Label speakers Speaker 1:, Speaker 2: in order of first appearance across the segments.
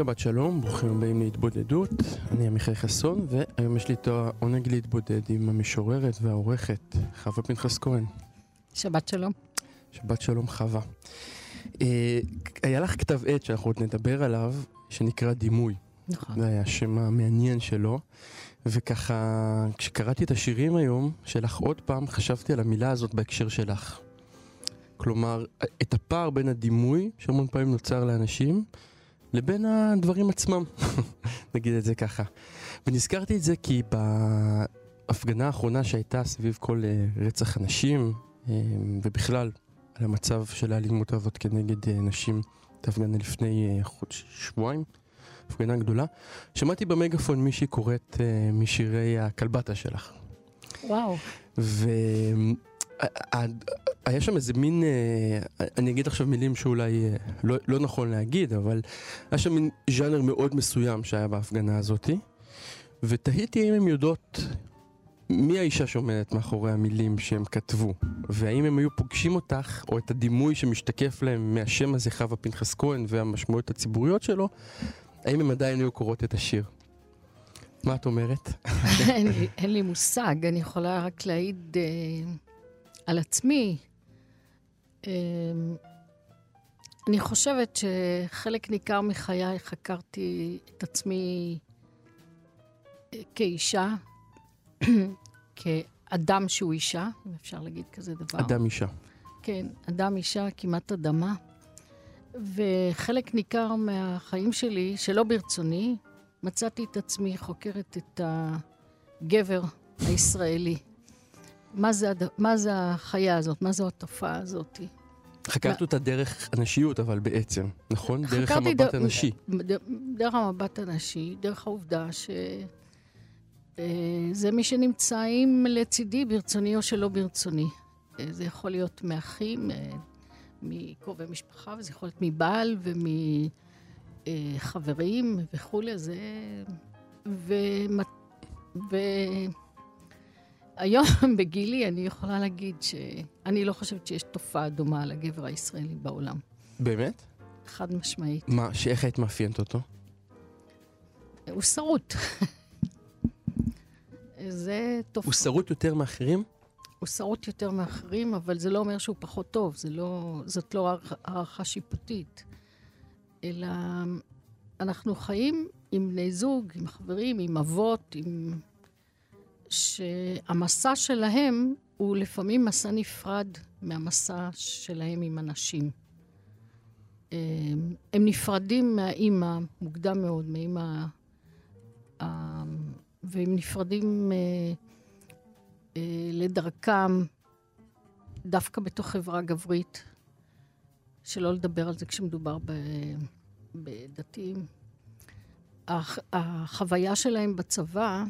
Speaker 1: שבת שלום, ברוכים הבאים להתבודדות. אני עמיחי חסון, והיום יש לי את העונג להתבודד עם המשוררת והעורכת, חווה פנחס כהן.
Speaker 2: שבת שלום.
Speaker 1: שבת שלום, חווה. אה, היה לך כתב עת שאנחנו עוד נדבר עליו, שנקרא דימוי.
Speaker 2: נכון.
Speaker 1: זה היה השם המעניין שלו. וככה, כשקראתי את השירים היום שלך עוד פעם, חשבתי על המילה הזאת בהקשר שלך. כלומר, את הפער בין הדימוי, שהמון פעמים נוצר לאנשים, לבין הדברים עצמם, נגיד את זה ככה. ונזכרתי את זה כי בהפגנה האחרונה שהייתה סביב כל uh, רצח הנשים, uh, ובכלל על המצב של האלימות הזאת כנגד uh, נשים, את ההפגנה לפני חודש, שבועיים, הפגנה גדולה, שמעתי במגפון מישהי קוראת משירי הכלבתה שלך.
Speaker 2: וואו.
Speaker 1: ו... היה שם איזה מין, אה, אני אגיד עכשיו מילים שאולי אה, לא, לא נכון להגיד, אבל היה שם מין ז'אנר מאוד מסוים שהיה בהפגנה הזאתי, ותהיתי אם הם יודעות מי האישה שעומדת מאחורי המילים שהם כתבו, והאם הם היו פוגשים אותך, או את הדימוי שמשתקף להם מהשם הזה, חווה פנחס כהן, והמשמעויות הציבוריות שלו, האם הם עדיין היו קוראות את השיר. מה את אומרת?
Speaker 2: אין, לי, אין לי מושג, אני יכולה רק להעיד... אה... על עצמי, אמ, אני חושבת שחלק ניכר מחיי חקרתי את עצמי אה, כאישה, כאדם שהוא אישה, אם אפשר להגיד כזה דבר.
Speaker 1: אדם אישה.
Speaker 2: כן, אדם אישה, כמעט אדמה. וחלק ניכר מהחיים שלי, שלא ברצוני, מצאתי את עצמי חוקרת את הגבר הישראלי. מה זה, הד... מה זה החיה הזאת, מה זו התופעה הזאת.
Speaker 1: חקרת אותה דרך הנשיות, אבל בעצם, נכון? דרך המבט הנשי.
Speaker 2: דרך המבט הנשי, דרך העובדה ש... אה, מי שנמצאים לצידי, ברצוני או שלא ברצוני. אה, זה יכול להיות מאחים, אה, מקרובי משפחה, וזה יכול להיות מבעל ומחברים וכולי. זה... ו... ו... היום בגילי אני יכולה להגיד שאני לא חושבת שיש תופעה דומה לגבר הישראלי בעולם.
Speaker 1: באמת?
Speaker 2: חד משמעית.
Speaker 1: מה, שאיך היית מאפיינת אותו?
Speaker 2: הוא שרוט. זה תופעה.
Speaker 1: הוא שרוט יותר מאחרים?
Speaker 2: הוא שרוט יותר מאחרים, אבל זה לא אומר שהוא פחות טוב, זה לא, זאת לא הערכה שיפוטית. אלא אנחנו חיים עם בני זוג, עם חברים, עם אבות, עם שהמסע שלהם הוא לפעמים מסע נפרד מהמסע שלהם עם אנשים. אמ, הם נפרדים מהאימא מוקדם מאוד, מהאימא, אמ, והם נפרדים אה, אה, לדרכם דווקא בתוך חברה גברית, שלא לדבר על זה כשמדובר בדתיים. החוויה שלהם בצבא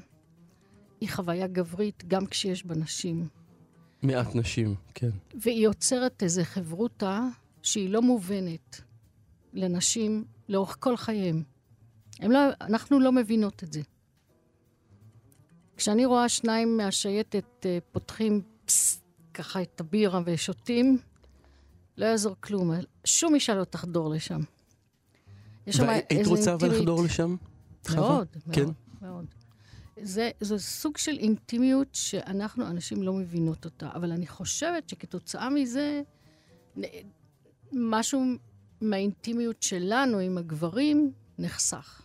Speaker 2: היא חוויה גברית גם כשיש בה נשים.
Speaker 1: מעט נשים, כן.
Speaker 2: והיא יוצרת איזו חברותה שהיא לא מובנת לנשים לאורך כל חייהם. לא, אנחנו לא מבינות את זה. כשאני רואה שניים מהשייטת אה, פותחים פס, ככה את הבירה ושותים, לא יעזור כלום. שום אישה לא תחדור לשם.
Speaker 1: והיית רוצה אבל לחדור לשם?
Speaker 2: מאוד, כן. מאוד, מאוד. זה, זה סוג של אינטימיות שאנחנו, הנשים, לא מבינות אותה. אבל אני חושבת שכתוצאה מזה, משהו מהאינטימיות שלנו עם הגברים נחסך.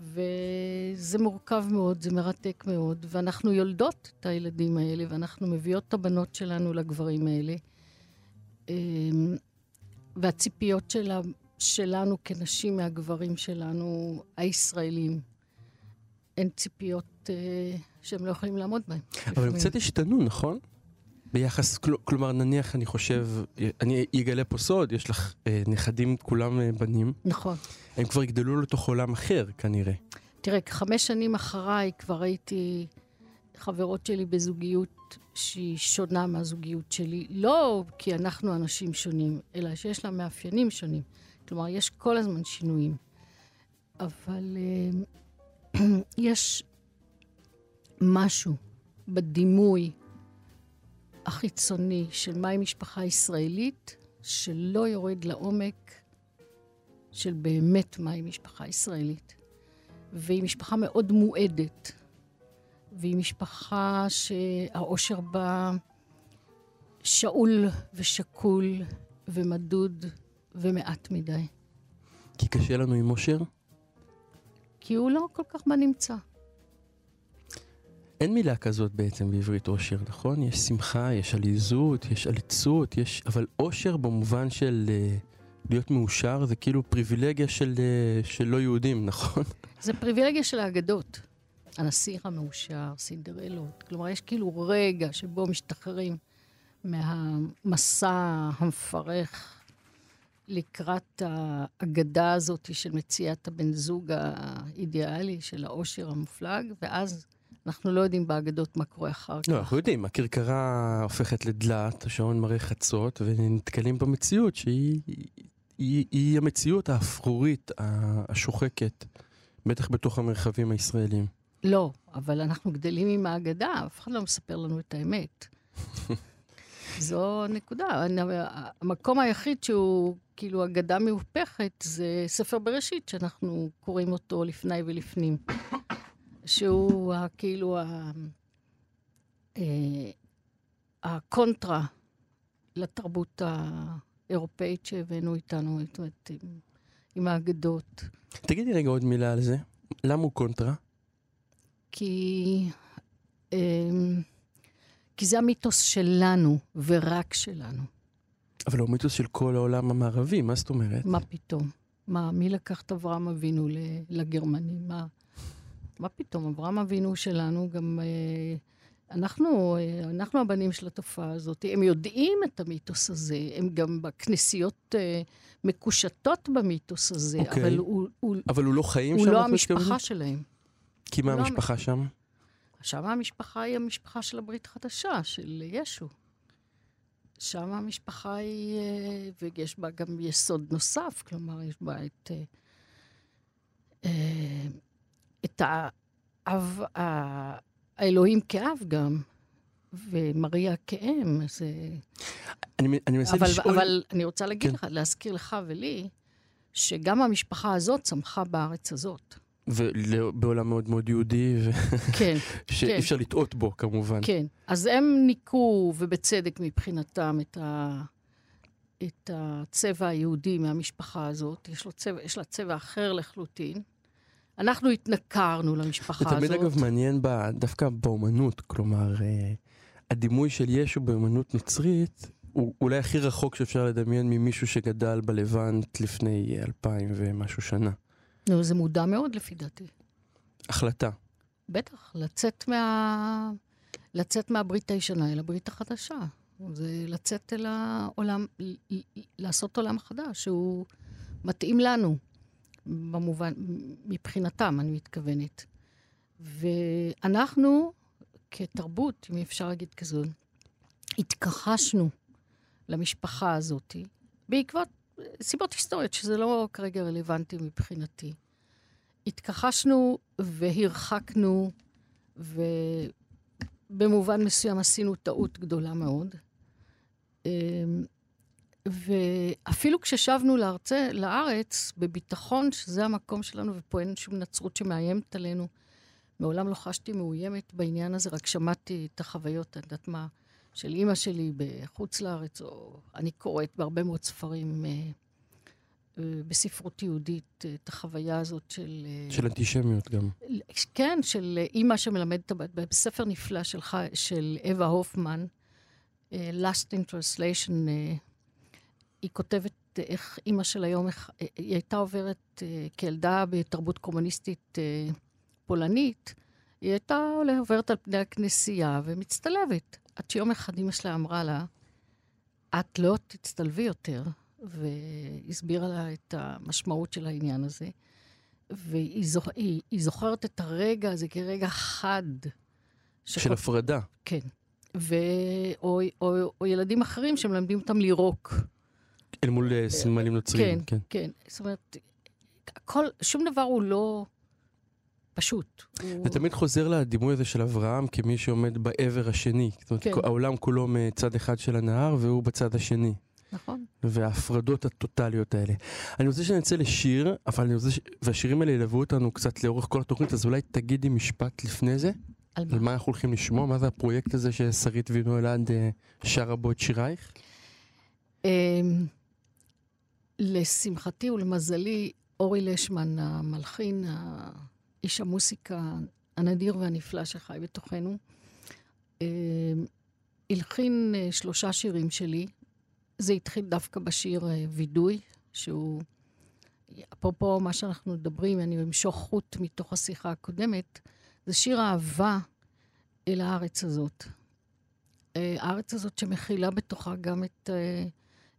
Speaker 2: וזה מורכב מאוד, זה מרתק מאוד, ואנחנו יולדות את הילדים האלה, ואנחנו מביאות את הבנות שלנו לגברים האלה. אמ, והציפיות שלה, שלנו כנשים מהגברים שלנו, הישראלים, הן ציפיות אה, שהם לא יכולים לעמוד בהן.
Speaker 1: אבל הם קצת השתנו, נכון? ביחס, כל, כלומר, נניח, אני חושב, אני אגלה פה סוד, יש לך אה, נכדים, כולם אה, בנים.
Speaker 2: נכון.
Speaker 1: הם כבר יגדלו לתוך עולם אחר, כנראה.
Speaker 2: תראה, חמש שנים אחריי כבר הייתי חברות שלי בזוגיות שהיא שונה מהזוגיות שלי. לא כי אנחנו אנשים שונים, אלא שיש לה מאפיינים שונים. כלומר, יש כל הזמן שינויים. אבל uh, יש משהו בדימוי החיצוני של מהי משפחה ישראלית, שלא יורד לעומק של באמת מהי משפחה ישראלית. והיא משפחה מאוד מועדת, והיא משפחה שהאושר בה שאול ושקול ומדוד ומעט מדי.
Speaker 1: כי קשה לנו עם אושר?
Speaker 2: כי הוא לא כל כך בנמצא.
Speaker 1: אין מילה כזאת בעצם בעברית אושר, נכון? יש שמחה, יש עליזות, יש עליצות, יש... אבל אושר במובן של uh, להיות מאושר זה כאילו פריבילגיה של, uh, של לא יהודים, נכון?
Speaker 2: זה פריבילגיה של האגדות. הנסיך המאושר, סינדרלות. כלומר, יש כאילו רגע שבו משתחררים מהמסע המפרך לקראת האגדה הזאת של מציאת הבן זוג האידיאלי, של העושר המופלג, ואז אנחנו לא יודעים באגדות מה קורה אחר לא, כך.
Speaker 1: לא, אנחנו יודעים, הכרכרה הופכת לדלת, השעון מראה חצות, ונתקלים במציאות שהיא היא, היא המציאות האפרורית, השוחקת, בטח בתוך המרחבים הישראלים.
Speaker 2: לא, אבל אנחנו גדלים עם האגדה, אף אחד לא מספר לנו את האמת. זו נקודה. המקום היחיד שהוא כאילו אגדה מהופכת זה ספר בראשית, שאנחנו קוראים אותו לפני ולפנים. שהוא כאילו ה... אה, הקונטרה לתרבות האירופאית שהבאנו איתנו, זאת אומרת, עם, עם האגדות.
Speaker 1: תגידי רגע עוד מילה על זה. למה הוא קונטרה?
Speaker 2: כי... אמ, כי זה המיתוס שלנו, ורק שלנו.
Speaker 1: אבל הוא מיתוס של כל העולם המערבי, מה זאת אומרת?
Speaker 2: מה פתאום? מה, מי לקח את אברהם אבינו לגרמנים? מה, מה פתאום? אברהם אבינו שלנו גם... אה, אנחנו, אה, אנחנו הבנים של התופעה הזאת. הם יודעים את המיתוס הזה, הם גם בכנסיות אה, מקושטות במיתוס הזה, okay.
Speaker 1: אוקיי.
Speaker 2: אבל הוא... הוא
Speaker 1: אבל הוא לא חיים
Speaker 2: הוא
Speaker 1: שם?
Speaker 2: הוא לא המשפחה שלהם.
Speaker 1: כי מה לא המשפחה שם?
Speaker 2: שם המשפחה היא המשפחה של הברית החדשה, של ישו. שם המשפחה היא, אה, ויש בה גם יסוד נוסף, כלומר, יש בה את, אה, אה, את האב, האלוהים כאב גם, ומריה כאם. זה...
Speaker 1: אני, אני מנסה
Speaker 2: אבל,
Speaker 1: לשאול...
Speaker 2: אבל אני רוצה להגיד כן. לך, להזכיר לך ולי, שגם המשפחה הזאת צמחה בארץ הזאת.
Speaker 1: ובעולם מאוד מאוד יהודי, ו...
Speaker 2: כן,
Speaker 1: שאי
Speaker 2: כן.
Speaker 1: אפשר לטעות בו כמובן.
Speaker 2: כן, אז הם ניקו, ובצדק מבחינתם, את, ה... את הצבע היהודי מהמשפחה הזאת. יש, צבע, יש לה צבע אחר לחלוטין. אנחנו התנכרנו למשפחה הזאת.
Speaker 1: זה תמיד אגב מעניין בה, דווקא באומנות, כלומר, אה, הדימוי של ישו באומנות נוצרית הוא אולי הכי רחוק שאפשר לדמיין ממישהו שגדל בלבנט לפני אלפיים ומשהו שנה.
Speaker 2: נו, זה מודע מאוד לפי דעתי.
Speaker 1: החלטה.
Speaker 2: בטח, לצאת, מה... לצאת מהברית הישנה אל הברית החדשה. זה לצאת אל העולם, לעשות עולם חדש, שהוא מתאים לנו, במובן, מבחינתם, אני מתכוונת. ואנחנו, כתרבות, אם אפשר להגיד כזו, התכחשנו למשפחה הזאת, בעקבות סיבות היסטוריות, שזה לא כרגע רלוונטי מבחינתי. התכחשנו והרחקנו, ובמובן מסוים עשינו טעות גדולה מאוד. אמ, ואפילו כששבנו לארצ... לארץ, בביטחון שזה המקום שלנו, ופה אין שום נצרות שמאיימת עלינו, מעולם לא חשתי מאוימת בעניין הזה, רק שמעתי את החוויות, את יודעת מה, של אימא שלי בחוץ לארץ, או אני קוראת בהרבה מאוד ספרים אה, אה, בספרות יהודית את החוויה הזאת של...
Speaker 1: אה, של אנטישמיות גם.
Speaker 2: כן, של אימא שמלמדת, בספר נפלא שלך, של אווה הופמן, Last in Translation, היא כותבת איך אימא של היום, היא הייתה עוברת כילדה בתרבות קומוניסטית פולנית, היא הייתה עוברת על פני הכנסייה ומצטלבת. עד שיום אחד אמא שלה אמרה לה, את לא תצטלבי יותר, והסבירה לה את המשמעות של העניין הזה. והיא זוכ... היא, היא זוכרת את הרגע הזה כרגע חד.
Speaker 1: שכל... של הפרדה.
Speaker 2: כן. ו... או, או, או ילדים אחרים שמלמדים אותם לירוק.
Speaker 1: אל מול אה, סמלים נוצריים.
Speaker 2: כן, כן, כן. זאת אומרת, הכל, שום דבר הוא לא פשוט.
Speaker 1: זה הוא... תמיד חוזר לדימוי הזה של אברהם כמי שעומד בעבר השני. זאת אומרת, כן. העולם כולו מצד אחד של הנהר והוא בצד השני.
Speaker 2: נכון.
Speaker 1: וההפרדות הטוטליות האלה. אני רוצה שנצא לשיר, אבל אני רוצה ש... והשירים האלה ילוו אותנו קצת לאורך כל התוכנית, אז אולי תגידי משפט לפני זה.
Speaker 2: על מה?
Speaker 1: על מה אנחנו הולכים לשמוע? מה זה הפרויקט הזה ששרית וינו אלעד אה, שרה בו את שירייך?
Speaker 2: אמ, לשמחתי ולמזלי, אורי לשמן, המלחין, איש המוסיקה הנדיר והנפלא שחי בתוכנו, אמ, הלחין אה, שלושה שירים שלי, זה התחיל דווקא בשיר אה, וידוי, שהוא, אפרופו מה שאנחנו מדברים, אני אמשוך חוט מתוך השיחה הקודמת, זה שיר אהבה אל הארץ הזאת. אה, הארץ הזאת שמכילה בתוכה גם את, אה,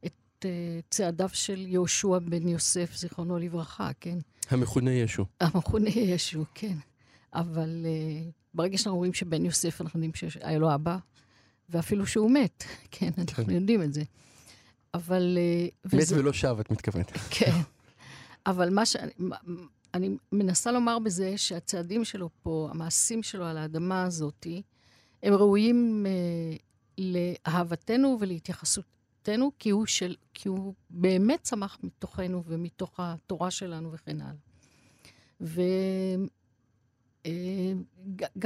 Speaker 2: את צעדיו של יהושע בן יוסף, זיכרונו לברכה, כן?
Speaker 1: המכונה ישו.
Speaker 2: המכונה ישו, כן. אבל ברגע שאנחנו רואים שבן יוסף, אנחנו יודעים שהיה לו אבא, ואפילו שהוא מת, כן, אנחנו כן. יודעים את זה. אבל...
Speaker 1: אה, מת וזה... ולא שב, את מתכוונת.
Speaker 2: כן. אבל מה שאני... אני מנסה לומר בזה שהצעדים שלו פה, המעשים שלו על האדמה הזאת, הם ראויים אה, לאהבתנו ולהתייחסותנו, כי הוא, של, כי הוא באמת צמח מתוכנו ומתוך התורה שלנו וכן הלאה. וגם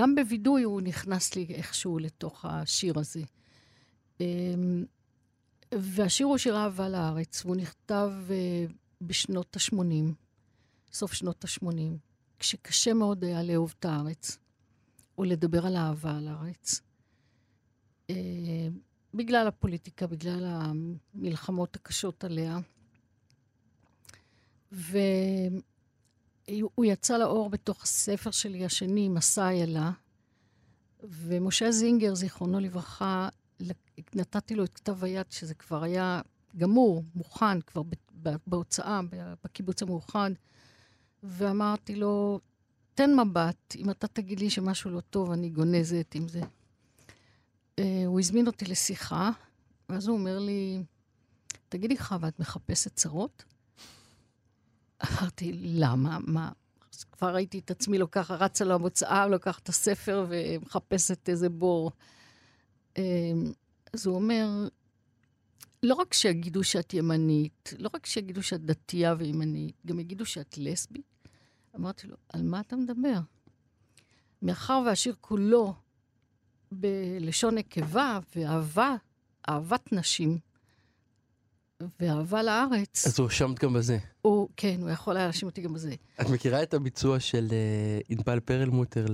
Speaker 2: אה, בווידוי הוא נכנס לי איכשהו לתוך השיר הזה. אה, והשיר הוא שיר אהבה לארץ, והוא נכתב uh, בשנות ה-80, סוף שנות ה-80, כשקשה מאוד היה לאהוב את הארץ, או לדבר על אהבה על הארץ. בגלל הפוליטיקה, בגלל המלחמות הקשות עליה. והוא יצא לאור בתוך הספר שלי השני, מסע איילה, ומשה זינגר, זיכרונו לברכה, נתתי לו את כתב היד, שזה כבר היה גמור, מוכן, כבר בהוצאה, בקיבוץ המאוחד, ואמרתי לו, תן מבט, אם אתה תגיד לי שמשהו לא טוב, אני גונזת עם זה. Uh, הוא הזמין אותי לשיחה, ואז הוא אומר לי, תגידי, חווה, את מחפשת צרות? אמרתי, למה? מה? כבר ראיתי את עצמי לוקחת, רצה למוצאה, לוקחת את הספר ומחפשת איזה בור. אמ, אז הוא אומר, לא רק שיגידו שאת ימנית, לא רק שיגידו שאת דתייה וימנית, גם יגידו שאת לסבית. אמרתי לו, על מה אתה מדבר? מאחר והשיר כולו בלשון נקבה ואהבה, אהבת נשים, ואהבה לארץ.
Speaker 1: אז הוא הואשמת גם בזה.
Speaker 2: הוא, כן, הוא יכול היה להאשים אותי גם בזה.
Speaker 1: את מכירה את הביצוע של uh, ענבל פרלמוטר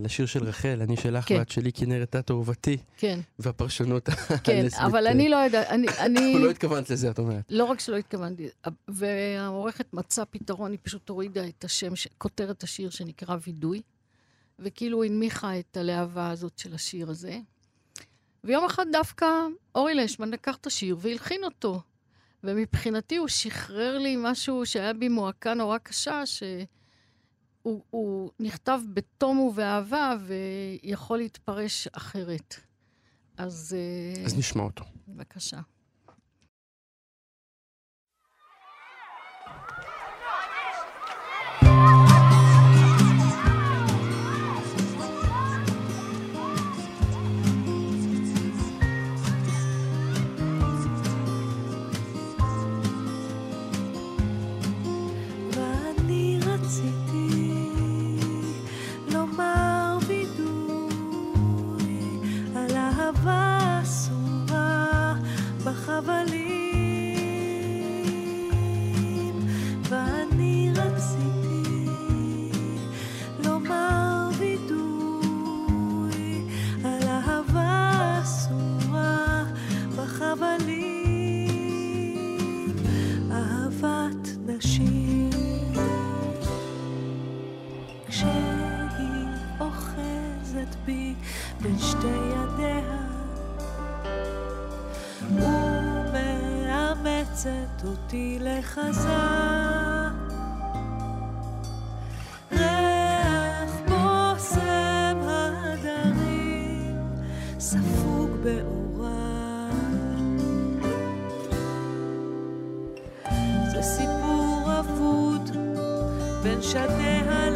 Speaker 1: לשיר של רחל, אני שלך כן. ואת שלי כנרת את אהובתי?
Speaker 2: כן.
Speaker 1: והפרשנות
Speaker 2: כן, הלסבית. אבל אני לא יודעת, אני... אני...
Speaker 1: לא התכוונת לזה, את אומרת.
Speaker 2: לא רק שלא התכוונתי, והעורכת מצאה פתרון, היא פשוט הורידה את השם, כותרת השיר שנקרא וידוי, וכאילו הנמיכה את הלהבה הזאת של השיר הזה. ויום אחד דווקא אורי לשמן לקח את השיר והלחין אותו. ומבחינתי הוא שחרר לי משהו שהיה בי מועקה נורא קשה, שהוא נכתב בתום ובאהבה ויכול להתפרש אחרת. אז...
Speaker 1: אה, אז נשמע אותו.
Speaker 2: בבקשה.
Speaker 3: בין שתי ידיה. ומאמצת אותי לחזק. ריח בושם הדרים ספוג באורה. זה סיפור אבוד בין שדיה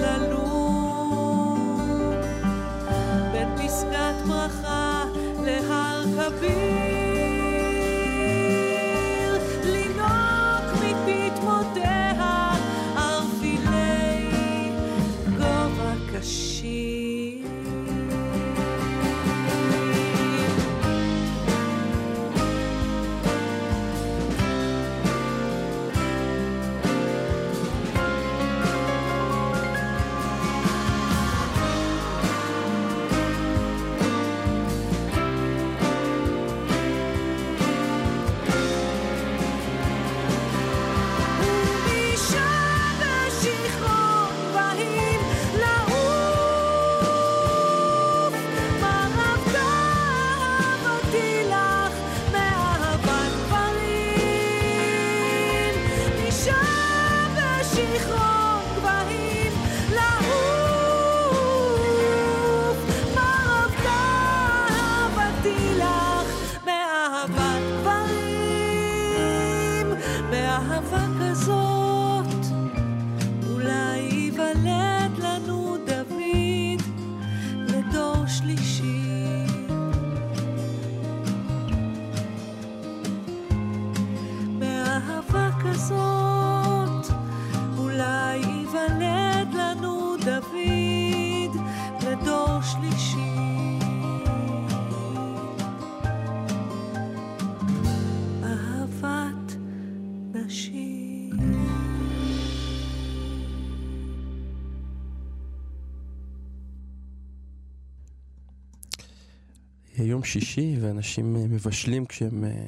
Speaker 1: יום שישי ואנשים אה, מבשלים כשהם אה,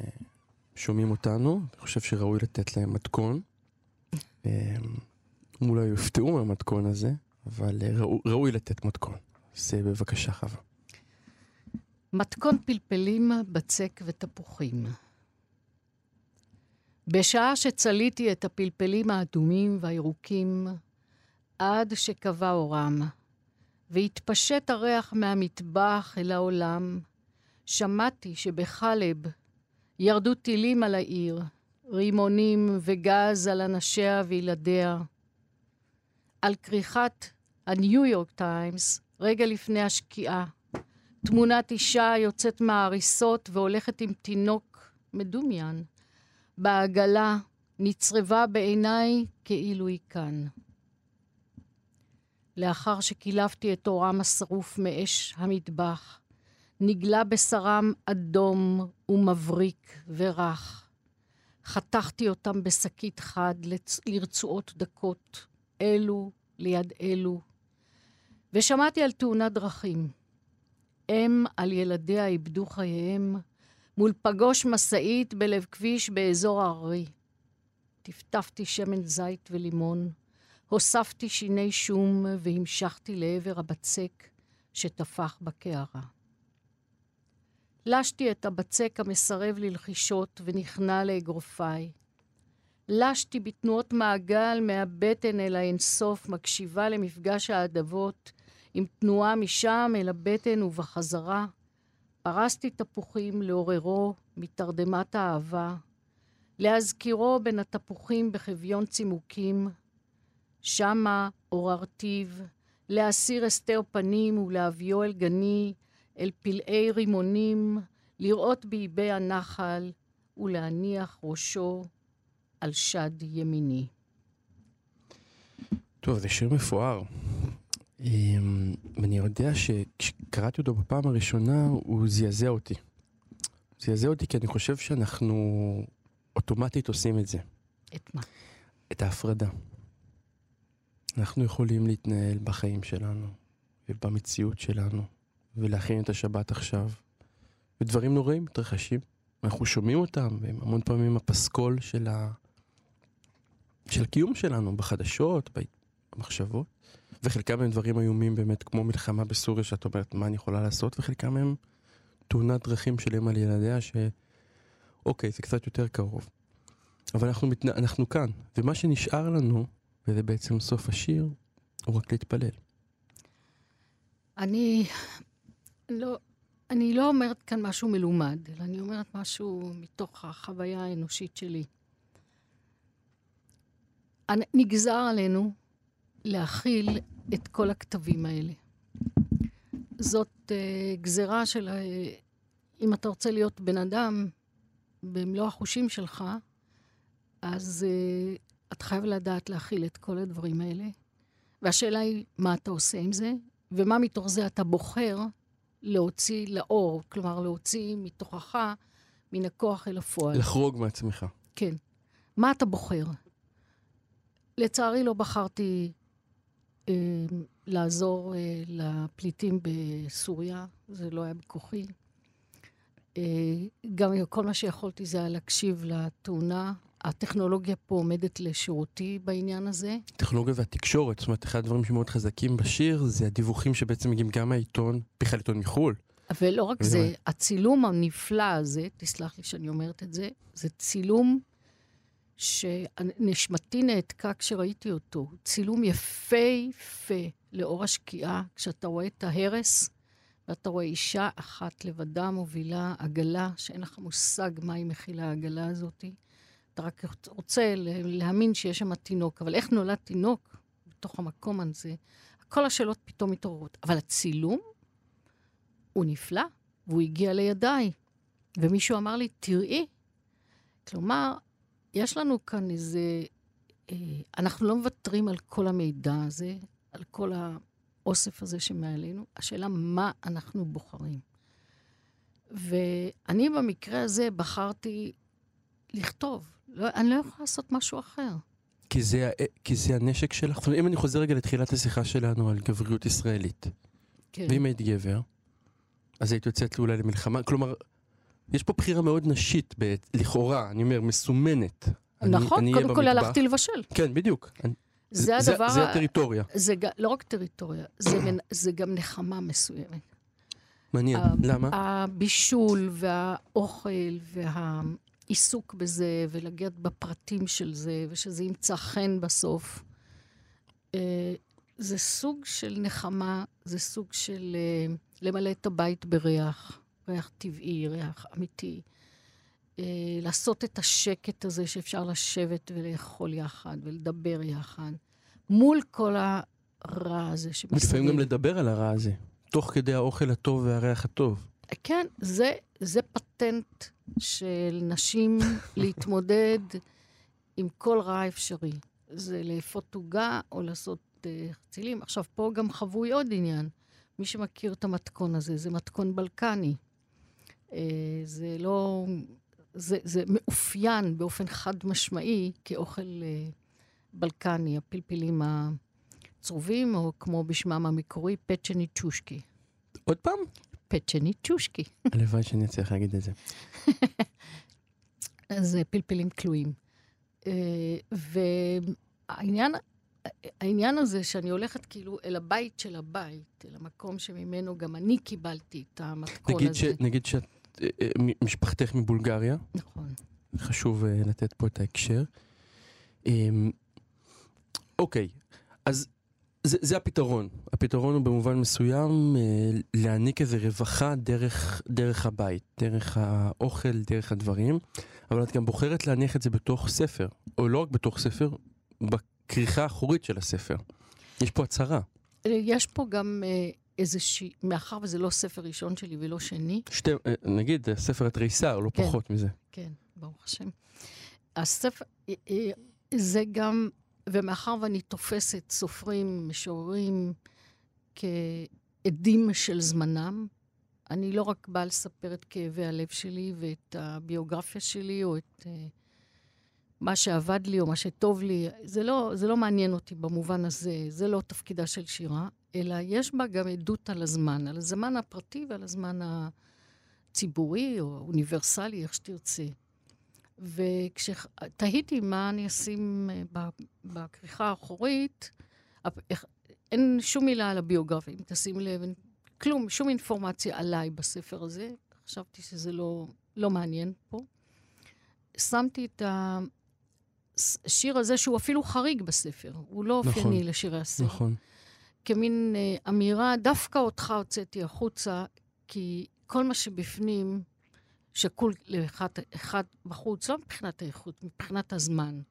Speaker 1: שומעים אותנו. אני חושב שראוי לתת להם מתכון. אה, אולי יופתעו מהמתכון הזה, אבל ראו, ראוי לתת מתכון. אז בבקשה, חווה.
Speaker 2: מתכון פלפלים, בצק ותפוחים. בשעה שצליתי את הפלפלים האדומים והירוקים, עד שקבע אורם, והתפשט הריח מהמטבח אל העולם, שמעתי שבחלב ירדו טילים על העיר, רימונים וגז על אנשיה וילדיה. על כריכת הניו יורק טיימס, רגע לפני השקיעה, תמונת אישה יוצאת מההריסות והולכת עם תינוק מדומיין. בעגלה נצרבה בעיניי כאילו היא כאן. לאחר שקילפתי את אורם השרוף מאש המטבח, נגלה בשרם אדום ומבריק ורך. חתכתי אותם בשקית חד לרצועות דקות, אלו ליד אלו, ושמעתי על תאונת דרכים. אם על ילדיה איבדו חייהם מול פגוש משאית בלב כביש באזור הארי. טפטפתי שמן זית ולימון, הוספתי שיני שום והמשכתי לעבר הבצק שטפח בקערה. לשתי את הבצק המסרב ללחישות ונכנע לאגרופיי. לשתי בתנועות מעגל מהבטן אל האינסוף, מקשיבה למפגש ההדבות, עם תנועה משם אל הבטן ובחזרה. פרסתי תפוחים לעוררו מתרדמת האהבה, להזכירו בין התפוחים בחביון צימוקים. שמה עוררתיו, להסיר הסתר פנים ולהביאו אל גני, אל פלאי רימונים, לראות באיבי הנחל ולהניח ראשו על שד ימיני.
Speaker 1: טוב, זה שיר מפואר. אמ, ואני יודע שכשקראתי אותו בפעם הראשונה, הוא זעזע אותי. זעזע אותי כי אני חושב שאנחנו אוטומטית עושים את זה.
Speaker 2: את מה?
Speaker 1: את ההפרדה. אנחנו יכולים להתנהל בחיים שלנו ובמציאות שלנו ולהכין את השבת עכשיו. ודברים נוראים מתרחשים, אנחנו שומעים אותם, והם המון פעמים הפסקול של, ה... של הקיום שלנו בחדשות, במחשבות, וחלקם הם דברים איומים באמת, כמו מלחמה בסוריה, שאת אומרת, מה אני יכולה לעשות, וחלקם הם תאונת דרכים של אם על ילדיה, שאוקיי, זה קצת יותר קרוב. אבל אנחנו, מת... אנחנו כאן, ומה שנשאר לנו, וזה בעצם סוף השיר, הוא רק להתפלל.
Speaker 2: אני לא, אני לא אומרת כאן משהו מלומד, אלא אני אומרת משהו מתוך החוויה האנושית שלי. נגזר עלינו להכיל את כל הכתבים האלה. זאת uh, גזרה של... Uh, אם אתה רוצה להיות בן אדם במלוא החושים שלך, אז uh, אתה חייב לדעת להכיל את כל הדברים האלה. והשאלה היא, מה אתה עושה עם זה, ומה מתוך זה אתה בוחר להוציא לאור, כלומר, להוציא מתוכך, מן הכוח אל הפועל.
Speaker 1: לחרוג מעצמך.
Speaker 2: כן. מה אתה בוחר? לצערי לא בחרתי אה, לעזור אה, לפליטים בסוריה, זה לא היה בכוחי. אה, גם כל מה שיכולתי זה היה להקשיב לתאונה. הטכנולוגיה פה עומדת לשירותי בעניין הזה.
Speaker 1: הטכנולוגיה והתקשורת, זאת אומרת, אחד הדברים שמאוד חזקים בשיר זה הדיווחים שבעצם מגיעים גם מהעיתון, בכלל עיתון מחו"ל.
Speaker 2: ולא רק זה, הצילום הנפלא הזה, תסלח לי שאני אומרת את זה, זה צילום שנשמתי נעתקה כשראיתי אותו. צילום יפהפה לאור השקיעה, כשאתה רואה את ההרס, ואתה רואה אישה אחת לבדה מובילה עגלה, שאין לך מושג מה היא מכילה העגלה הזאת. אתה רק רוצה להאמין שיש שם תינוק, אבל איך נולד תינוק בתוך המקום הזה? כל השאלות פתאום מתעוררות. אבל הצילום הוא נפלא, והוא הגיע לידיי. ומישהו אמר לי, תראי. כלומר, יש לנו כאן איזה... אה, אנחנו לא מוותרים על כל המידע הזה, על כל האוסף הזה שמעלינו. השאלה, מה אנחנו בוחרים? ואני במקרה הזה בחרתי לכתוב. לא, אני לא יכולה לעשות משהו אחר.
Speaker 1: כי זה, כי זה הנשק שלך. זאת אומרת, אם אני חוזר רגע לתחילת השיחה שלנו על גבריות ישראלית, כן. ואם היית גבר, אז היית יוצאת אולי למלחמה. כלומר, יש פה בחירה מאוד נשית, ב- לכאורה, אני אומר, מסומנת.
Speaker 2: נכון, אני, קודם כל הלכתי לבשל.
Speaker 1: כן, בדיוק.
Speaker 2: זה, זה הדבר...
Speaker 1: זה, זה הטריטוריה.
Speaker 2: זה לא רק טריטוריה, זה, זה גם נחמה מסוימת.
Speaker 1: מעניין, למה?
Speaker 2: הבישול והאוכל והעיסוק בזה, ולגעת בפרטים של זה, ושזה ימצא חן בסוף. אה, זה סוג של נחמה, זה סוג של אה, למלא את הבית בריח. ריח טבעי, ריח אמיתי. אה, לעשות את השקט הזה שאפשר לשבת ולאכול יחד ולדבר יחד, מול כל הרע הזה
Speaker 1: שמסביב. לפעמים גם לדבר על הרע הזה, תוך כדי האוכל הטוב והריח הטוב.
Speaker 2: כן, זה, זה פטנט של נשים להתמודד עם כל רע אפשרי. זה לאפות עוגה או לעשות uh, חצילים. עכשיו, פה גם חבוי עוד עניין. מי שמכיר את המתכון הזה, זה מתכון בלקני. אה, זה לא... זה, זה מאופיין באופן חד משמעי כאוכל אה, בלקני, הפלפלים הצרובים, או כמו בשמם המקורי, פצ'ני צ'ושקי.
Speaker 1: עוד פעם?
Speaker 2: פצ'ני צ'ושקי.
Speaker 1: הלוואי שאני אצליח להגיד את זה.
Speaker 2: זה פלפלים כלואים. אה, והעניין העניין הזה שאני הולכת כאילו אל הבית של הבית, אל המקום שממנו גם אני קיבלתי את המתכון
Speaker 1: נגיד
Speaker 2: הזה.
Speaker 1: ש, נגיד שאת אה, אה, משפחתך מבולגריה.
Speaker 2: נכון.
Speaker 1: חשוב לתת פה את ההקשר. Um, אוקיי, אז זה, זה הפתרון. הפתרון הוא במובן מסוים uh, להעניק איזה רווחה דרך, דרך הבית, דרך האוכל, דרך הדברים, אבל את גם בוחרת להניח את זה בתוך ספר, או לא רק בתוך ספר, בכריכה האחורית של הספר. יש פה הצהרה.
Speaker 2: יש פה גם uh, איזושהי, מאחר וזה לא ספר ראשון שלי ולא שני.
Speaker 1: שתי, אה, נגיד, ספר התריסר, לא כן, פחות מזה.
Speaker 2: כן, ברוך השם. הספר, אה, אה, זה גם, ומאחר ואני תופסת סופרים, משוררים, כעדים של זמנם, אני לא רק באה לספר את כאבי הלב שלי ואת הביוגרפיה שלי, או את uh, מה שעבד לי או מה שטוב לי. זה לא, זה לא מעניין אותי במובן הזה, זה לא תפקידה של שירה. אלא יש בה גם עדות על הזמן, על הזמן הפרטי ועל הזמן הציבורי או האוניברסלי, איך שתרצה. וכשתהיתי מה אני אשים אה, בכריכה האחורית, אין שום מילה על הביוגרפיה, אם תשים לב, אין כלום, שום אינפורמציה עליי בספר הזה. חשבתי שזה לא, לא מעניין פה. שמתי את השיר הזה, שהוא אפילו חריג בספר, הוא לא נכון, אופייני לשירי הסרט.
Speaker 1: נכון.
Speaker 2: כמין אה, אמירה, דווקא אותך הוצאתי החוצה, כי כל מה שבפנים שקול לאחד אחד בחוץ, לא מבחינת האיכות, מבחינת הזמן.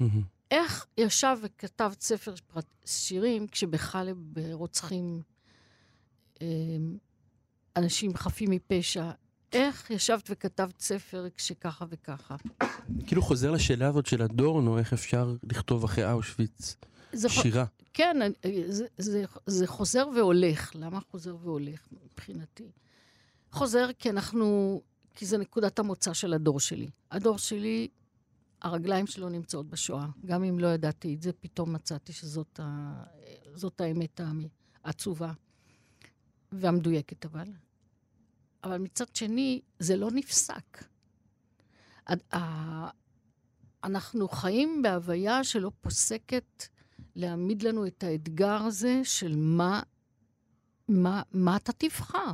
Speaker 1: Mm-hmm.
Speaker 2: איך ישב וכתב ספר שירים כשבחלב רוצחים אה, אנשים חפים מפשע? איך ישבת וכתבת ספר כשככה וככה?
Speaker 1: כאילו חוזר לשאלה הזאת של הדורנו, איך אפשר לכתוב אחרי אושוויץ שירה.
Speaker 2: כן, זה, זה, זה חוזר והולך. למה חוזר והולך מבחינתי? חוזר כי אנחנו, כי זה נקודת המוצא של הדור שלי. הדור שלי, הרגליים שלו נמצאות בשואה. גם אם לא ידעתי את זה, פתאום מצאתי שזאת ה, האמת העצובה והמדויקת אבל. אבל מצד שני, זה לא נפסק. אנחנו חיים בהוויה שלא פוסקת להעמיד לנו את האתגר הזה של מה, מה, מה אתה תבחר?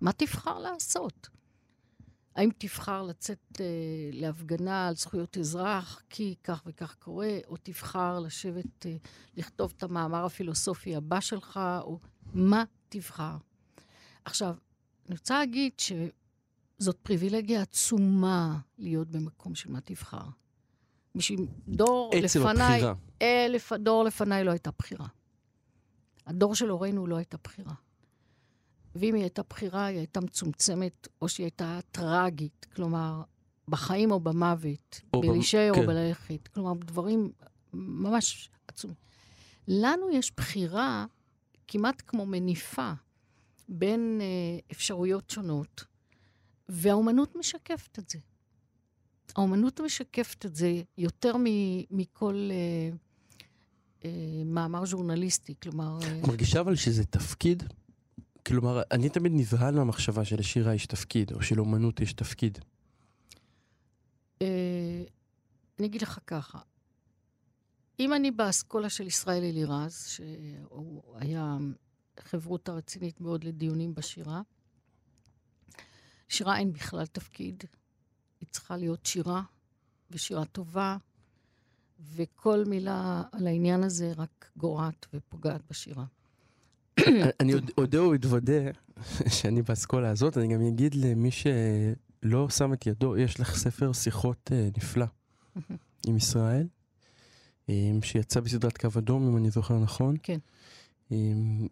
Speaker 2: מה תבחר לעשות? האם תבחר לצאת אה, להפגנה על זכויות אזרח כי כך וכך קורה, או תבחר לשבת, אה, לכתוב את המאמר הפילוסופי הבא שלך, או מה תבחר? עכשיו, אני רוצה להגיד שזאת פריבילגיה עצומה להיות במקום של מה תבחר. בשביל דור
Speaker 1: לפניי... עצם הבחירה.
Speaker 2: אלף, דור לפניי לא הייתה בחירה. הדור של הורינו לא הייתה בחירה. ואם היא הייתה בחירה, היא הייתה מצומצמת, או שהיא הייתה טרגית. כלומר, בחיים או במוות, בלהישאר כן. או בללכת. כלומר, דברים ממש עצומים. לנו יש בחירה כמעט כמו מניפה בין אה, אפשרויות שונות, והאומנות משקפת את זה. האומנות משקפת את זה יותר מכל אה, אה, מאמר ז'ורנליסטי, כלומר...
Speaker 1: אה... מרגישה אבל שזה תפקיד? כלומר, אני תמיד נבהל מהמחשבה שלשירה יש תפקיד, או שלאומנות יש תפקיד.
Speaker 2: אה, אני אגיד לך ככה, אם אני באסכולה של ישראל אלירז, שהוא היה חברותא רצינית מאוד לדיונים בשירה, שירה אין בכלל תפקיד. היא צריכה להיות שירה, ושירה טובה, וכל מילה על העניין הזה רק גורעת ופוגעת בשירה.
Speaker 1: אני אודה או אתוודה שאני באסכולה הזאת, אני גם אגיד למי שלא שם את ידו, יש לך ספר שיחות אה, נפלא עם ישראל, שיצא בסדרת קו אדום, אם אני זוכר נכון.
Speaker 2: כן.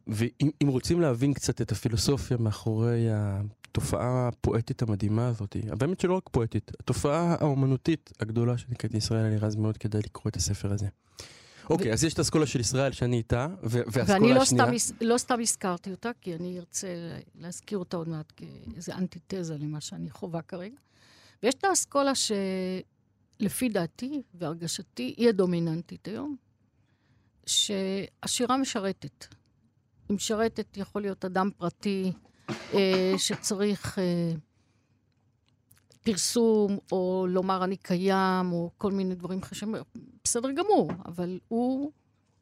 Speaker 1: ואם רוצים להבין קצת את הפילוסופיה מאחורי התופעה הפואטית המדהימה הזאת, באמת שלא רק פואטית, התופעה האומנותית הגדולה שנקראת ישראל, אני רז מאוד כדאי לקרוא את הספר הזה. אוקיי, אז יש את האסכולה של ישראל שאני איתה, והאסכולה
Speaker 2: לא
Speaker 1: השנייה...
Speaker 2: ואני לא סתם הזכרתי אותה, כי אני ארצה להזכיר אותה עוד מעט כאיזה אנטיתזה למה שאני חווה כרגע. ויש את האסכולה שלפי דעתי והרגשתי היא הדומיננטית היום, שהשירה משרתת. היא משרתת, יכול להיות אדם פרטי אה, שצריך אה, פרסום, או לומר אני קיים, או כל מיני דברים חשובים, בסדר גמור, אבל הוא,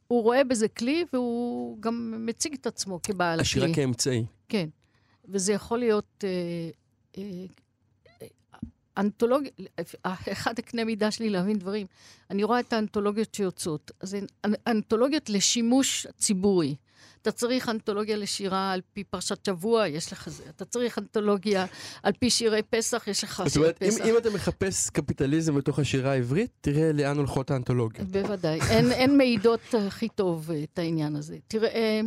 Speaker 2: הוא רואה בזה כלי, והוא גם מציג את עצמו כבעל הכלי.
Speaker 1: השירה כאמצעי.
Speaker 2: כן. וזה יכול להיות אה, אה, אנתולוגיה, אחד הקנה מידה שלי להבין דברים, אני רואה את האנתולוגיות שיוצאות. אז הן אנתולוגיות לשימוש ציבורי. אתה צריך אנתולוגיה לשירה על פי פרשת שבוע, יש לך זה. אתה צריך אנתולוגיה על פי שירי פסח, יש לך שירי פסח. זאת אומרת,
Speaker 1: אם, אם אתה מחפש קפיטליזם בתוך השירה העברית, תראה לאן הולכות האנתולוגיות.
Speaker 2: בוודאי. אין, אין מעידות הכי טוב את העניין הזה. תראה...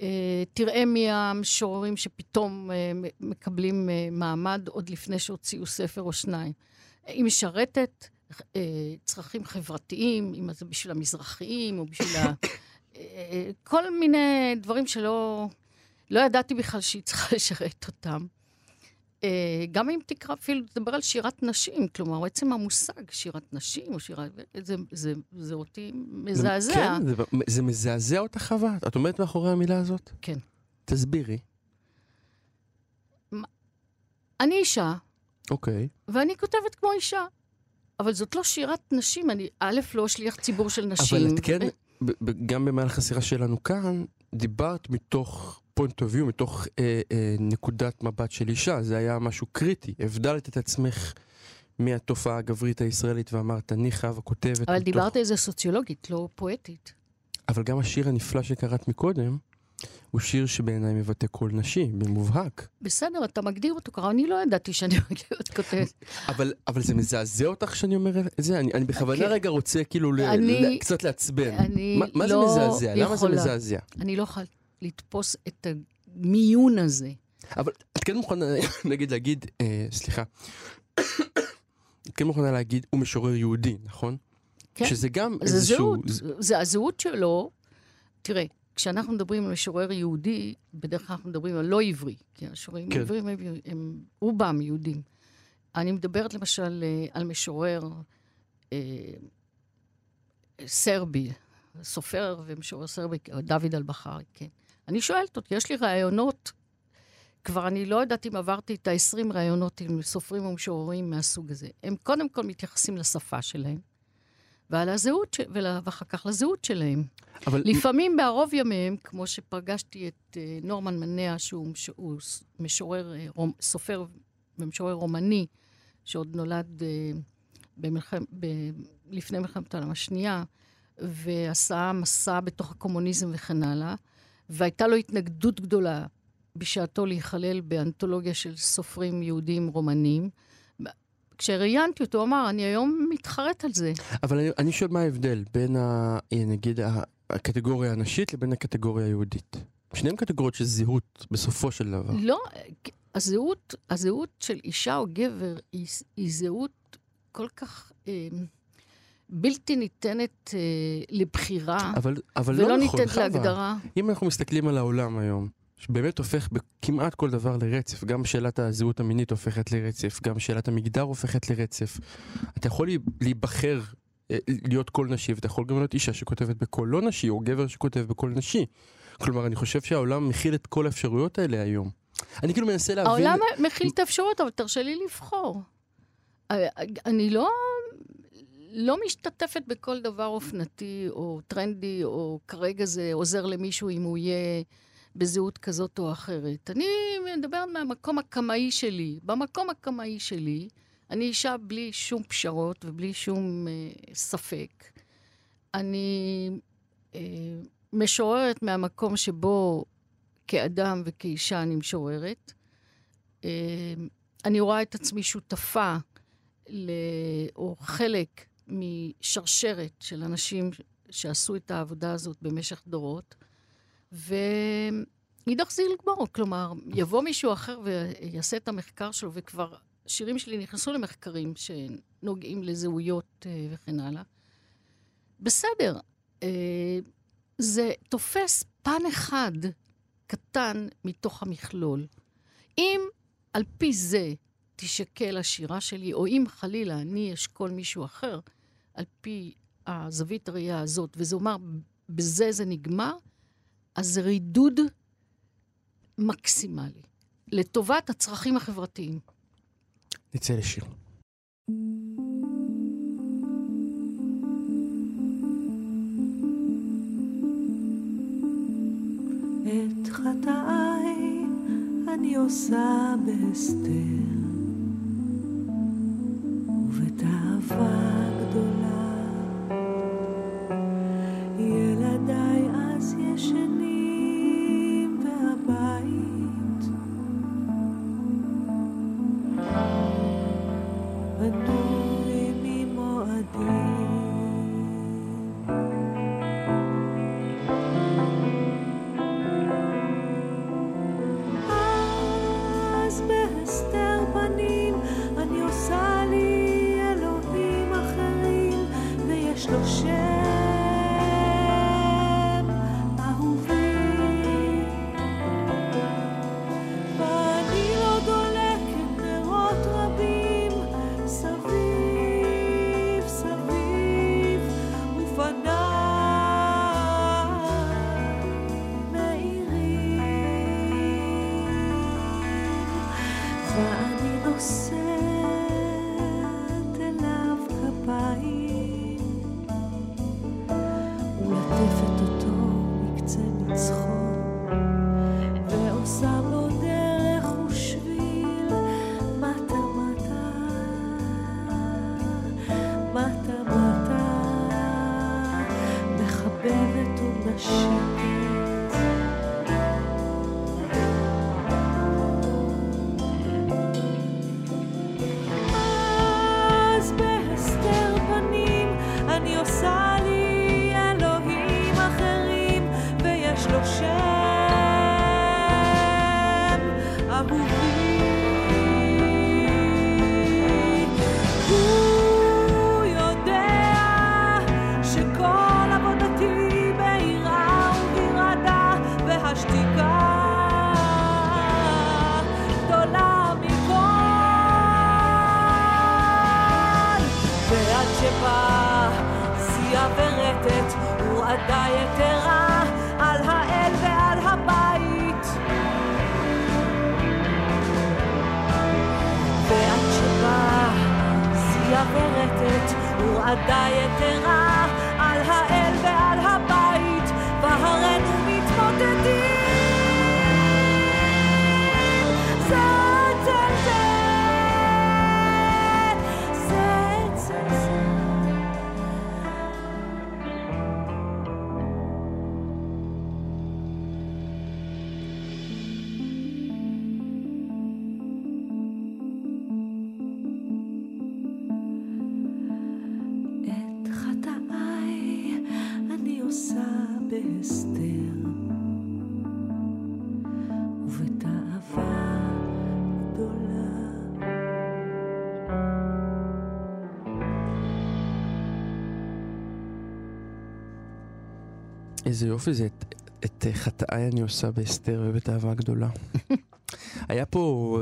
Speaker 2: אה, תראה מי המשוררים שפתאום אה, מקבלים אה, מעמד עוד לפני שהוציאו ספר או שניים. היא משרתת צרכים חברתיים, אם זה בשביל המזרחיים או בשביל. כל מיני דברים שלא לא ידעתי בכלל שהיא צריכה לשרת אותם. אה, גם אם תקרא, אפילו תדבר על שירת נשים, כלומר, עצם המושג שירת נשים או שירת... זה, זה, זה אותי מזעזע.
Speaker 1: כן, זה, זה מזעזע אותך חווה? את עומדת מאחורי המילה הזאת?
Speaker 2: כן.
Speaker 1: תסבירי.
Speaker 2: אני אישה.
Speaker 1: אוקיי.
Speaker 2: ואני כותבת כמו אישה. אבל זאת לא שירת נשים, אני א', לא שליח ציבור של נשים.
Speaker 1: אבל את כן, גם במהלך השיחה שלנו כאן, דיברת מתוך point of view, מתוך אה, אה, נקודת מבט של אישה, זה היה משהו קריטי. הבדלת את עצמך מהתופעה הגברית הישראלית ואמרת, אני חווה כותבת.
Speaker 2: אבל מתוך... דיברת איזה סוציולוגית, לא פואטית.
Speaker 1: אבל גם השיר הנפלא שקראת מקודם, הוא שיר שבעיניי מבטא קול נשי, במובהק.
Speaker 2: בסדר, אתה מגדיר אותו ככה, אני לא ידעתי שאני מגדיר את כותבת.
Speaker 1: אבל, אבל זה מזעזע אותך שאני אומר את זה? אני, אני בכוונה okay. כן. רגע רוצה כאילו אני, ל, קצת לעצבן.
Speaker 2: אני ما,
Speaker 1: מה
Speaker 2: לא
Speaker 1: זה מזעזע? יכולה. למה זה מזעזע?
Speaker 2: אני לא יכולה לתפוס את המיון הזה.
Speaker 1: אבל את כן מוכנה, נגיד, להגיד, אה, סליחה, את כן מוכנה להגיד, הוא משורר יהודי, נכון?
Speaker 2: כן.
Speaker 1: שזה גם
Speaker 2: זה איזשהו... זהות, זה הזהות שלו. תראה, כשאנחנו מדברים על משורר יהודי, בדרך כלל אנחנו מדברים על לא עברי, כי המשוררים כן. העבריים הם, הם רובם יהודים. אני מדברת למשל אה, על משורר אה, סרבי, סופר ומשורר סרבי, דוד אלבחרי, כן. אני שואלת אותו, יש לי רעיונות, כבר אני לא יודעת אם עברתי את ה-20 רעיונות עם סופרים ומשוררים מהסוג הזה. הם קודם כל מתייחסים לשפה שלהם, ועל הזהות, ואחר כך לזהות שלהם. אבל... לפעמים בערוב ימיהם, כמו שפגשתי את אה, נורמן מנע, שהוא משורר, אה, סופר ומשורר רומני, שעוד נולד אה, במלחם, ב, לפני מלחמת העולם השנייה, ועשה מסע בתוך הקומוניזם וכן הלאה, והייתה לו התנגדות גדולה בשעתו להיכלל באנתולוגיה של סופרים יהודים רומנים. כשראיינתי אותו, הוא אמר, אני היום מתחרט על זה.
Speaker 1: אבל אני, אני שואל מה ההבדל בין, ה, נגיד, הקטגוריה הנשית לבין הקטגוריה היהודית. שניהם קטגוריות של זהות, בסופו של דבר.
Speaker 2: לא, הזהות, הזהות של אישה או גבר היא, היא זהות כל כך אה, בלתי ניתנת אה, לבחירה,
Speaker 1: אבל, אבל
Speaker 2: ולא
Speaker 1: לא
Speaker 2: נכון, ניתנת חווה. להגדרה.
Speaker 1: אם אנחנו מסתכלים על העולם היום, שבאמת הופך כמעט כל דבר לרצף. גם שאלת הזהות המינית הופכת לרצף, גם שאלת המגדר הופכת לרצף. אתה יכול להיבחר אה, להיות קול נשי, ואתה יכול גם להיות אישה שכותבת בקול לא נשי, או גבר שכותב בקול נשי. כלומר, אני חושב שהעולם מכיל את כל האפשרויות האלה היום. אני כאילו מנסה להבין...
Speaker 2: העולם מכיל את האפשרויות, אבל תרשה לי לבחור. אה, אני לא, לא משתתפת בכל דבר אופנתי או טרנדי, או כרגע זה עוזר למישהו אם הוא יהיה בזהות כזאת או אחרת. אני מדברת מהמקום הקמאי שלי. במקום הקמאי שלי, אני אישה בלי שום פשרות ובלי שום אה, ספק. אני אה, משוררת מהמקום שבו כאדם וכאישה אני משוררת. אה, אני רואה את עצמי שותפה, ל, או חלק משרשרת של אנשים שעשו את העבודה הזאת במשך דורות, ואידך זיל גמור. כלומר, יבוא מישהו אחר ויעשה את המחקר שלו, וכבר השירים שלי נכנסו למחקרים שנוגעים לזהויות אה, וכן הלאה. בסדר, אה, זה תופס פן אחד קטן מתוך המכלול. אם על פי זה תישקל השירה שלי, או אם חלילה אני אשקול מישהו אחר, על פי הזווית הראייה הזאת, וזה אומר, בזה זה נגמר, אז זה רידוד מקסימלי, לטובת הצרכים החברתיים.
Speaker 1: נצא לשיר.
Speaker 3: את חטאי אני עושה בהסתר, ובתאווה חובבת עוד לשיר
Speaker 1: איזה יופי זה, את, את חטאיי אני עושה באסתר ובתאווה גדולה. היה פה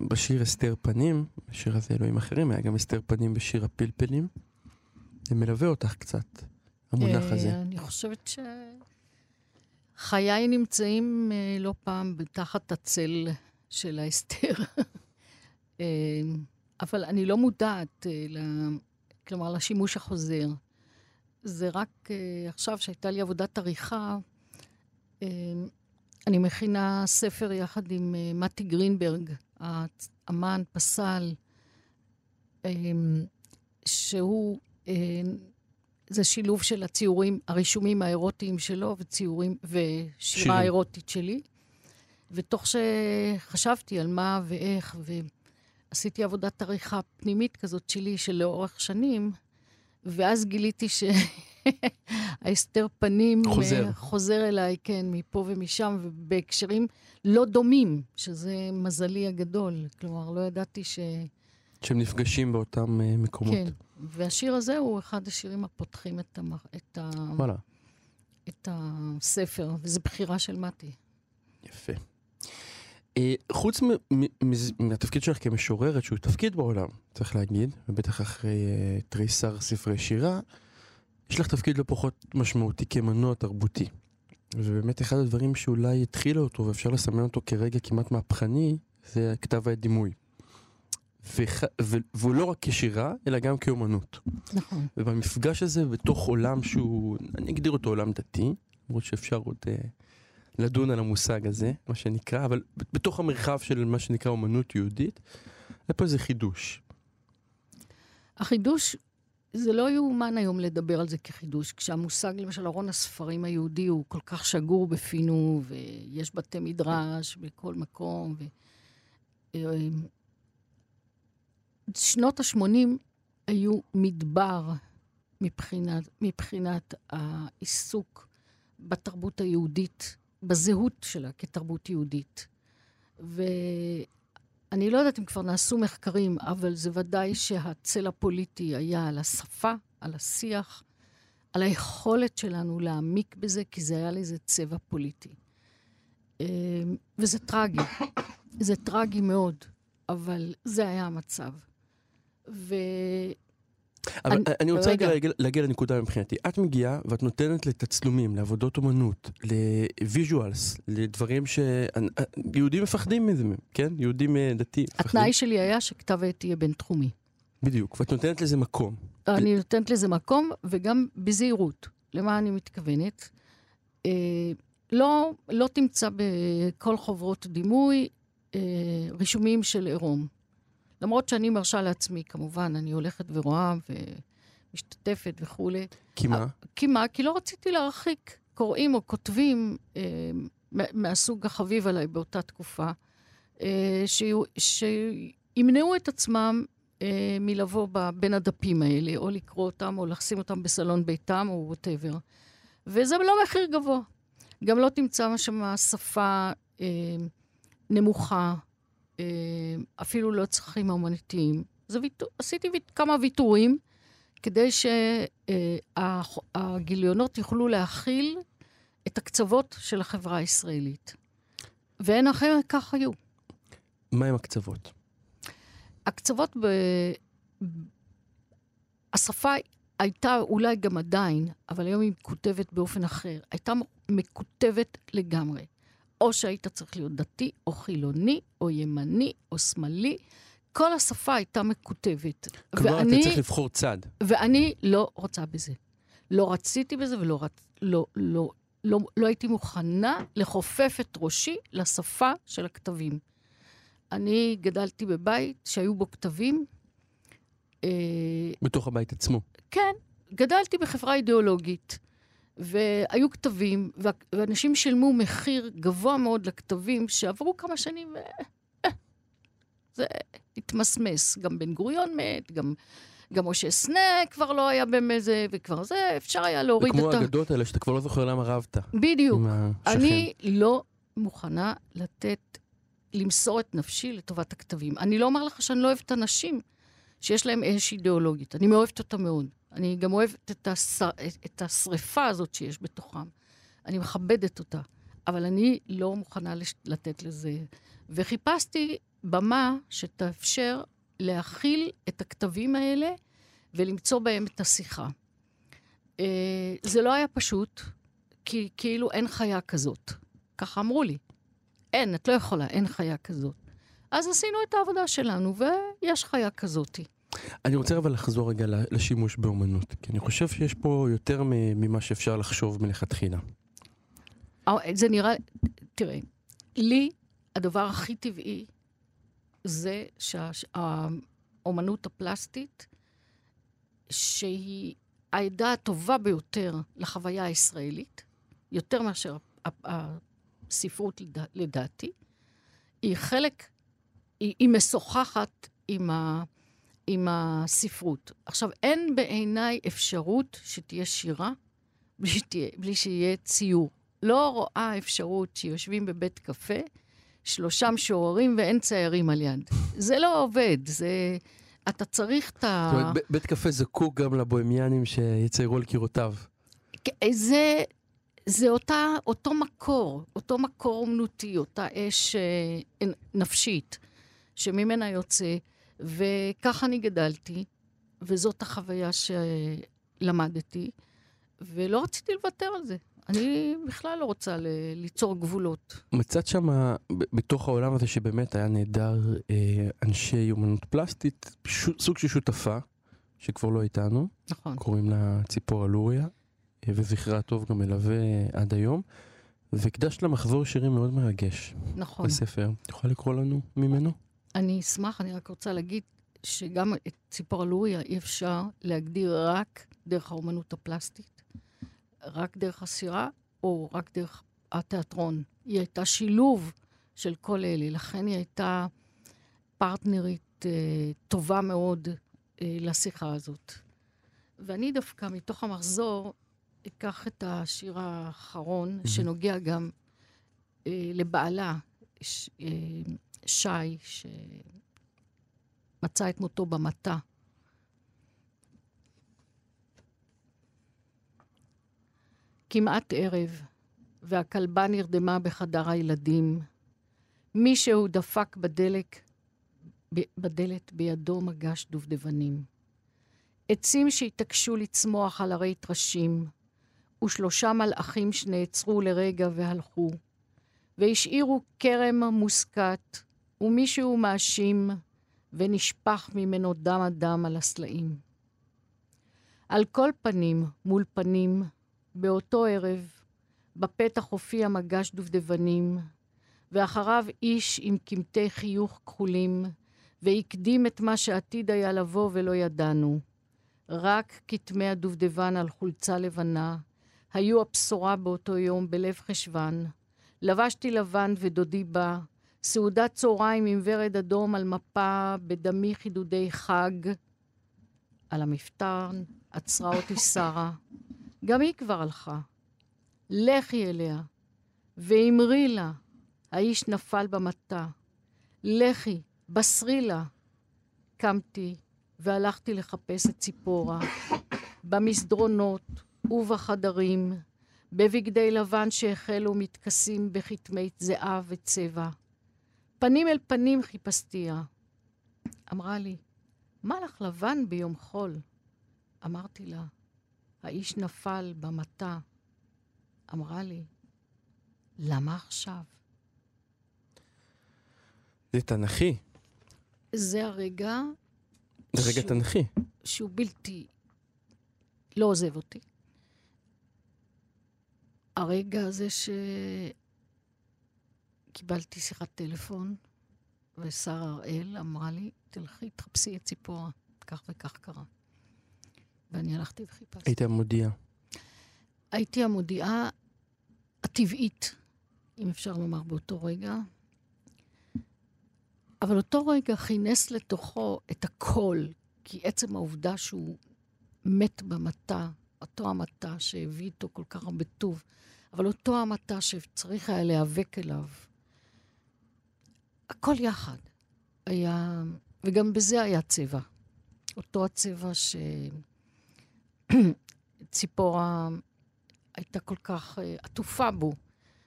Speaker 1: בשיר אסתר פנים, בשיר הזה אלוהים אחרים, היה גם אסתר פנים בשיר הפלפלים. זה מלווה אותך קצת, המונח
Speaker 2: אה,
Speaker 1: הזה.
Speaker 2: אני חושבת שחיי נמצאים אה, לא פעם תחת הצל של האסתר. אה, אבל אני לא מודעת, כלומר, לשימוש החוזר. זה רק אה, עכשיו, שהייתה לי עבודת עריכה, אה, אני מכינה ספר יחד עם אה, מתי גרינברג, האמן, פסל, שהוא, זה שילוב של הציורים, הרישומים האירוטיים שלו וציורים, ושירה. האירוטית שלי. ותוך שחשבתי על מה ואיך, ועשיתי עבודת עריכה פנימית כזאת שלי, שלאורך שנים, ואז גיליתי שההסתר פנים
Speaker 1: חוזר.
Speaker 2: אה, חוזר אליי, כן, מפה ומשם, ובהקשרים לא דומים, שזה מזלי הגדול. כלומר, לא ידעתי ש...
Speaker 1: שהם נפגשים באותם אה, מקומות.
Speaker 2: כן. והשיר הזה הוא אחד השירים הפותחים את, המ... את, ה...
Speaker 1: וואלה,
Speaker 2: את הספר, וזו בחירה של מתי.
Speaker 1: יפה. אה, חוץ מהתפקיד שלך כמשוררת, שהוא תפקיד בעולם, צריך להגיד, ובטח אחרי אה, תריסר ספרי שירה, יש לך תפקיד לא פחות משמעותי כמנוע תרבותי. ובאמת אחד הדברים שאולי התחילה אותו ואפשר לסמן אותו כרגע כמעט מהפכני, זה כתב העת דימוי. וח... ו... והוא לא רק כשירה, אלא גם כאומנות.
Speaker 2: נכון.
Speaker 1: ובמפגש הזה, בתוך עולם שהוא, אני אגדיר אותו עולם דתי, למרות שאפשר עוד אה, לדון על המושג הזה, מה שנקרא, אבל בתוך המרחב של מה שנקרא אומנות יהודית, היה פה איזה חידוש.
Speaker 2: החידוש, זה לא יאומן היום לדבר על זה כחידוש, כשהמושג, למשל, ארון הספרים היהודי הוא כל כך שגור בפינו, ויש בתי מדרש בכל מקום. ו... אה, שנות ה-80 היו מדבר מבחינת, מבחינת העיסוק בתרבות היהודית, בזהות שלה כתרבות יהודית. ואני לא יודעת אם כבר נעשו מחקרים, אבל זה ודאי שהצל הפוליטי היה על השפה, על השיח, על היכולת שלנו להעמיק בזה, כי זה היה לזה צבע פוליטי. אה, וזה טרגי. זה טרגי מאוד, אבל זה היה המצב. ו...
Speaker 1: אבל
Speaker 2: אני-
Speaker 1: אני, רוצה רגע. להגיע, להגיע לנקודה מבחינתי. את מגיעה ואת נותנת לתצלומים, לעבודות אומנות, ל visuals, לדברים שיהודים מפחדים מזה, כן? יהודים אה, דתיים מפחדים.
Speaker 2: התנאי שלי היה שכתב העת יהיה בינתחומי.
Speaker 1: בדיוק, ואת נותנת לזה מקום.
Speaker 2: אני נותנת לזה מקום, וגם בזהירות. למה אני מתכוונת? אה, לא, לא תמצא בכל חוברות דימוי אה, רישומים של עירום. למרות שאני מרשה לעצמי, כמובן, אני הולכת ורואה ומשתתפת וכולי.
Speaker 1: כי מה?
Speaker 2: כי מה? כי לא רציתי להרחיק קוראים או כותבים אה, מה- מהסוג החביב עליי באותה תקופה, אה, שימנעו את עצמם אה, מלבוא ב- בין הדפים האלה, או לקרוא אותם, או לשים אותם בסלון ביתם, או ווטאבר. וזה לא מחיר גבוה. גם לא תמצא שם שפה אה, נמוכה, אה, אפילו לא צרכים אומנותיים. ויתור, עשיתי כמה ויתורים כדי שהגיליונות יוכלו להכיל את הקצוות של החברה הישראלית. ואין אחר כך היו.
Speaker 1: מה עם הקצוות?
Speaker 2: הקצוות ב... השפה, הייתה אולי גם עדיין, אבל היום היא מקוטבת באופן אחר. הייתה מקוטבת לגמרי. או שהיית צריך להיות דתי, או חילוני, או ימני, או שמאלי. כל השפה הייתה מקוטבת.
Speaker 1: כלומר,
Speaker 2: ואני,
Speaker 1: אתה צריך לבחור צד.
Speaker 2: ואני לא רוצה בזה. לא רציתי בזה ולא רצ... לא, לא, לא, לא הייתי מוכנה לכופף את ראשי לשפה של הכתבים. אני גדלתי בבית שהיו בו כתבים. אה,
Speaker 1: בתוך הבית עצמו.
Speaker 2: כן, גדלתי בחברה אידיאולוגית, והיו כתבים, ואנשים שילמו מחיר גבוה מאוד לכתבים, שעברו כמה שנים ו... אה, זה התמסמס. גם בן גוריון מת, גם, גם משה סנה כבר לא היה במזה, וכבר זה, אפשר היה
Speaker 1: זה
Speaker 2: להוריד
Speaker 1: כמו
Speaker 2: את ה...
Speaker 1: האגדות האלה שאתה כבר לא זוכר למה רבת.
Speaker 2: בדיוק. אני לא מוכנה לתת, למסור את נפשי לטובת הכתבים. אני לא אומר לך שאני לא אוהבת אנשים שיש להם אש אידיאולוגית. אני מאוהבת אותם מאוד. אני גם אוהבת את, הס... את השריפה הזאת שיש בתוכם. אני מכבדת אותה. אבל אני לא מוכנה לש... לתת לזה. וחיפשתי במה שתאפשר להכיל את הכתבים האלה ולמצוא בהם את השיחה. אה, זה לא היה פשוט, כי כאילו אין חיה כזאת. ככה אמרו לי. אין, את לא יכולה, אין חיה כזאת. אז עשינו את העבודה שלנו, ויש חיה כזאתי.
Speaker 1: אני רוצה אבל לחזור רגע לשימוש באומנות, כי אני חושב שיש פה יותר ממה שאפשר לחשוב מלכתחילה.
Speaker 2: אה, זה נראה, תראה, לי הדבר הכי טבעי זה שהאומנות הפלסטית, שהיא העדה הטובה ביותר לחוויה הישראלית, יותר מאשר הספרות לדע- לדעתי, היא חלק, היא, היא משוחחת עם, ה, עם הספרות. עכשיו, אין בעיניי אפשרות שתהיה שירה בלי, שתהיה, בלי שיהיה ציור. לא רואה אפשרות שיושבים בבית קפה, שלושה משוררים ואין ציירים על יד. זה לא עובד, זה... אתה צריך את ה...
Speaker 1: זאת אומרת, בית קפה זקוק גם לבוהמיאנים שיציירו על קירותיו.
Speaker 2: זה, זה אותה, אותו מקור, אותו מקור אומנותי, אותה אש אה, נפשית שממנה יוצא, וככה אני גדלתי, וזאת החוויה שלמדתי, ולא רציתי לוותר על זה. אני בכלל לא רוצה ל- ליצור גבולות.
Speaker 1: מצאת שם, בתוך העולם הזה שבאמת היה נהדר, אה, אנשי אומנות פלסטית, ש- סוג של שותפה, שכבר לא איתנו,
Speaker 2: נכון.
Speaker 1: קוראים לה ציפורה לוריה, אה, וזכרה הטוב גם מלווה עד היום, והקדשת לה מחזור שירים מאוד מרגש
Speaker 2: נכון.
Speaker 1: בספר. את יכולה לקרוא לנו ממנו?
Speaker 2: אני אשמח, אני רק רוצה להגיד שגם את ציפורה לוריה אי אפשר להגדיר רק דרך האומנות הפלסטית, רק דרך הסירה, או רק דרך התיאטרון. היא הייתה שילוב של כל אלה, לכן היא הייתה פרטנרית אה, טובה מאוד אה, לשיחה הזאת. ואני דווקא מתוך המחזור אקח את השיר האחרון. שנוגע גם אה, לבעלה, ש, אה, שי, שמצא את מותו במטע. כמעט ערב, והכלבה נרדמה בחדר הילדים. מישהו דפק בדלק, בדלת בידו מגש דובדבנים. עצים שהתעקשו לצמוח על הרי טרשים, ושלושה מלאכים שנעצרו לרגע והלכו, והשאירו כרם מוסקת, ומישהו מאשים, ונשפך ממנו דם הדם על הסלעים. על כל פנים, מול פנים, באותו ערב, בפתח הופיע מגש דובדבנים, ואחריו איש עם קמטי חיוך כחולים, והקדים את מה שעתיד היה לבוא ולא ידענו. רק כתמי הדובדבן על חולצה לבנה, היו הבשורה באותו יום בלב חשוון. לבשתי לבן ודודי בא, סעודת צהריים עם ורד אדום על מפה, בדמי חידודי חג. על המפתן עצרה אותי שרה, גם היא כבר הלכה. לכי אליה, ואמרי לה, האיש נפל במטע. לכי, בשרי לה. קמתי והלכתי לחפש את ציפורה, במסדרונות ובחדרים, בבגדי לבן שהחלו מתכסים בכתמי זיעה וצבע. פנים אל פנים חיפשתיה. אמרה לי, מה לך לבן ביום חול? אמרתי לה, האיש נפל במטע. אמרה לי, למה עכשיו?
Speaker 1: זה תנכי.
Speaker 2: זה הרגע
Speaker 1: זה רגע
Speaker 2: שהוא-
Speaker 1: תנכי.
Speaker 2: שהוא בלתי... לא עוזב אותי. הרגע הזה שקיבלתי שיחת טלפון, ושרה הראל אמרה לי, תלכי, תחפשי את ציפורה, כך וכך קרה. ואני הלכתי וחיפשתי.
Speaker 1: היית מודיע.
Speaker 2: הייתי המודיעה הטבעית, אם אפשר לומר, באותו רגע. אבל אותו רגע כינס לתוכו את הכל, כי עצם העובדה שהוא מת במטע, אותו המטע שהביא איתו כל כך הרבה טוב, אבל אותו המטע שצריך היה להיאבק אליו, הכל יחד היה, וגם בזה היה צבע. אותו הצבע שציפורה הייתה כל כך אה, עטופה בו.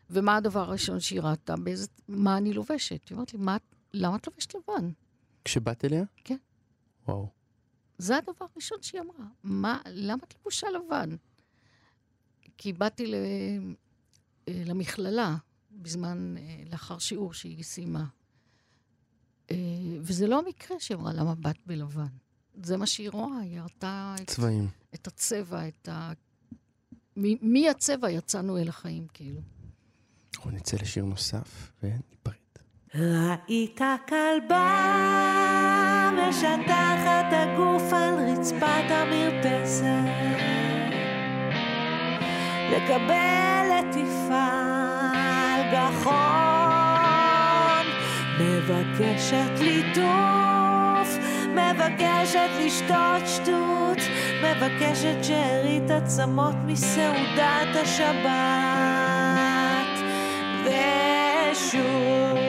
Speaker 2: ומה הדבר הראשון שהיא ראתה? באיזה... מה אני לובשת? היא אומרת לי, מה, למה את לובשת לבן?
Speaker 1: כשבאת אליה?
Speaker 2: כן.
Speaker 1: וואו.
Speaker 2: זה הדבר הראשון שהיא אמרה. מה, למה את לבושה לבן? כי באתי ל... אה, למכללה בזמן, אה, לאחר שיעור שהיא סיימה. אה, וזה לא המקרה שהיא אמרה, למה באת בלבן? זה מה שהיא רואה, היא הראתה את,
Speaker 1: צבעים.
Speaker 2: את הצבע, את ה... מ- מהצבע יצאנו אל החיים, כאילו.
Speaker 1: אנחנו נצא לשיר נוסף וניפרד.
Speaker 3: ראית כלבה משטחת הגוף על רצפת המרפסת לקבל עטיפה על גחון מבקשת ליטוף מבקשת לשתות שטות מבקשת שארית עצמות מסעודת השבת. ושוב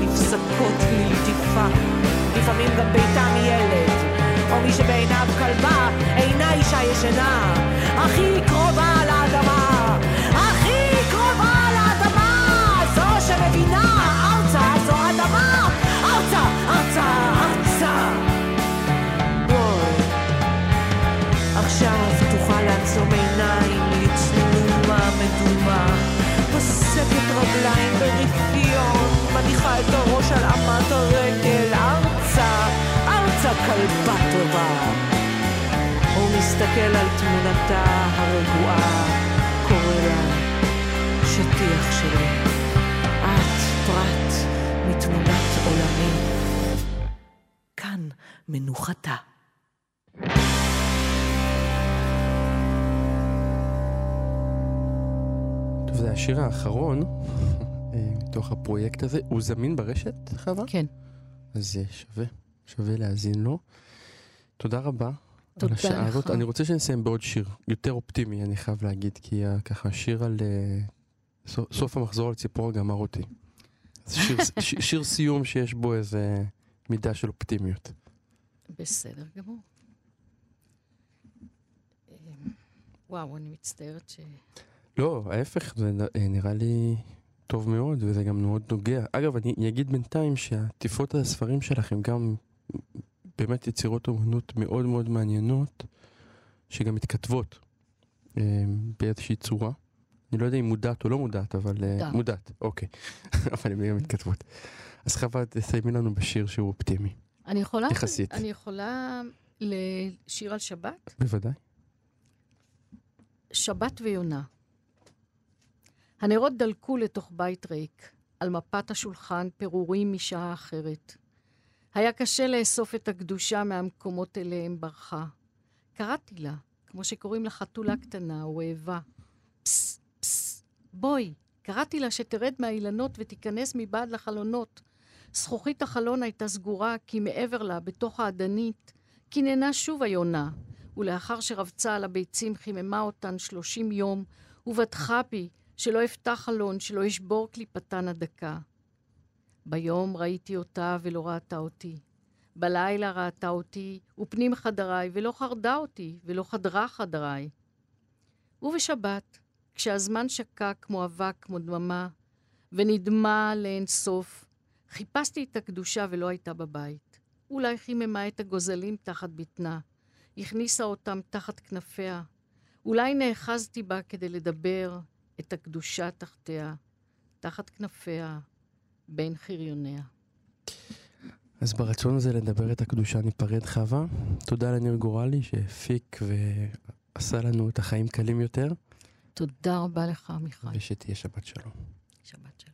Speaker 3: נפסקות ללטיפה לפעמים גם ביתם ילד או מי שבעיניו כלבה אינה אישה ישנה. הכי קרובה לאדמה הכי קרובה לאדמה זו שמבינה ארצה זו אדמה ארצה ארצה ארצה. בואי עכשיו תוכל לעצום עיניים לצנומה מדומה. פוסקת רגליים הרגל ארצה ארצה כלבה טובה הוא מסתכל על תמונתה הרגועה קורא לה הפתיח שלי. את פרט מתמונת עולמי. כאן מנוחתה.
Speaker 1: טוב, זה השיר האחרון מתוך הפרויקט הזה. הוא זמין ברשת, חווה?
Speaker 2: כן.
Speaker 1: אז שווה, שווה להאזין לו. תודה רבה.
Speaker 2: תודה
Speaker 1: על השעה
Speaker 2: לך.
Speaker 1: הזאת. אני רוצה שנסיים בעוד שיר, יותר אופטימי, אני חייב להגיד, כי ה- ככה שיר על... אה, סוף, המחזור על ציפורה גמר אותי. שיר, שיר סיום שיש בו איזה מידה של אופטימיות.
Speaker 2: בסדר גמור. אה, וואו, אני מצטערת ש...
Speaker 1: לא, ההפך, זה אה, נראה לי טוב מאוד, וזה גם מאוד נוגע. אגב, אני אגיד בינתיים שהעטיפות על הספרים שלך הם גם באמת יצירות אומנות מאוד מאוד מעניינות, שגם מתכתבות אה, באיזושהי צורה. אני לא יודע אם מודעת או לא מודעת, אבל... אה,
Speaker 2: מודעת.
Speaker 1: מודעת, אוקיי. אבל הן גם מתכתבות. אז חווה, תסיימי לנו בשיר שהוא אופטימי.
Speaker 2: אני יכולה...
Speaker 1: יחסית.
Speaker 2: אני יכולה לשיר על שבת?
Speaker 1: בוודאי.
Speaker 2: שבת ויונה. הנרות דלקו לתוך בית ריק, על מפת השולחן פירורים משעה אחרת. היה קשה לאסוף את הקדושה מהמקומות אליהם ברחה. קראתי לה, כמו שקוראים לחתולה קטנה או. פס, פס, בואי. קראתי לה שתרד מהאילנות ותיכנס מבעד לחלונות. זכוכית החלון הייתה סגורה, כי מעבר לה, בתוך האדנית, קיננה שוב היונה, ולאחר שרבצה על הביצים חיממה אותן שלושים יום, ובטחה בי שלא אפתח חלון, שלא אשבור קליפתן הדקה. ביום ראיתי אותה ולא ראתה אותי. בלילה ראתה אותי ופנים חדריי, ולא חרדה אותי, ולא חדרה חדריי. ובשבת, כשהזמן שקע כמו אבק, כמו דממה, ונדמה לאין סוף, חיפשתי את הקדושה ולא הייתה בבית. אולי חיממה את הגוזלים תחת בטנה, הכניסה אותם תחת כנפיה. אולי נאחזתי בה כדי לדבר את הקדושה תחתיה, תחת כנפיה, בין חריוניה.
Speaker 1: אז ברצון הזה לדבר את הקדושה ניפרד חווה. תודה לניר גורלי שהפיק ועשה לנו את החיים קלים יותר,
Speaker 2: תודה רבה לך, מיכל.
Speaker 1: ושתהיה שבת שלום.
Speaker 2: שבת שלום.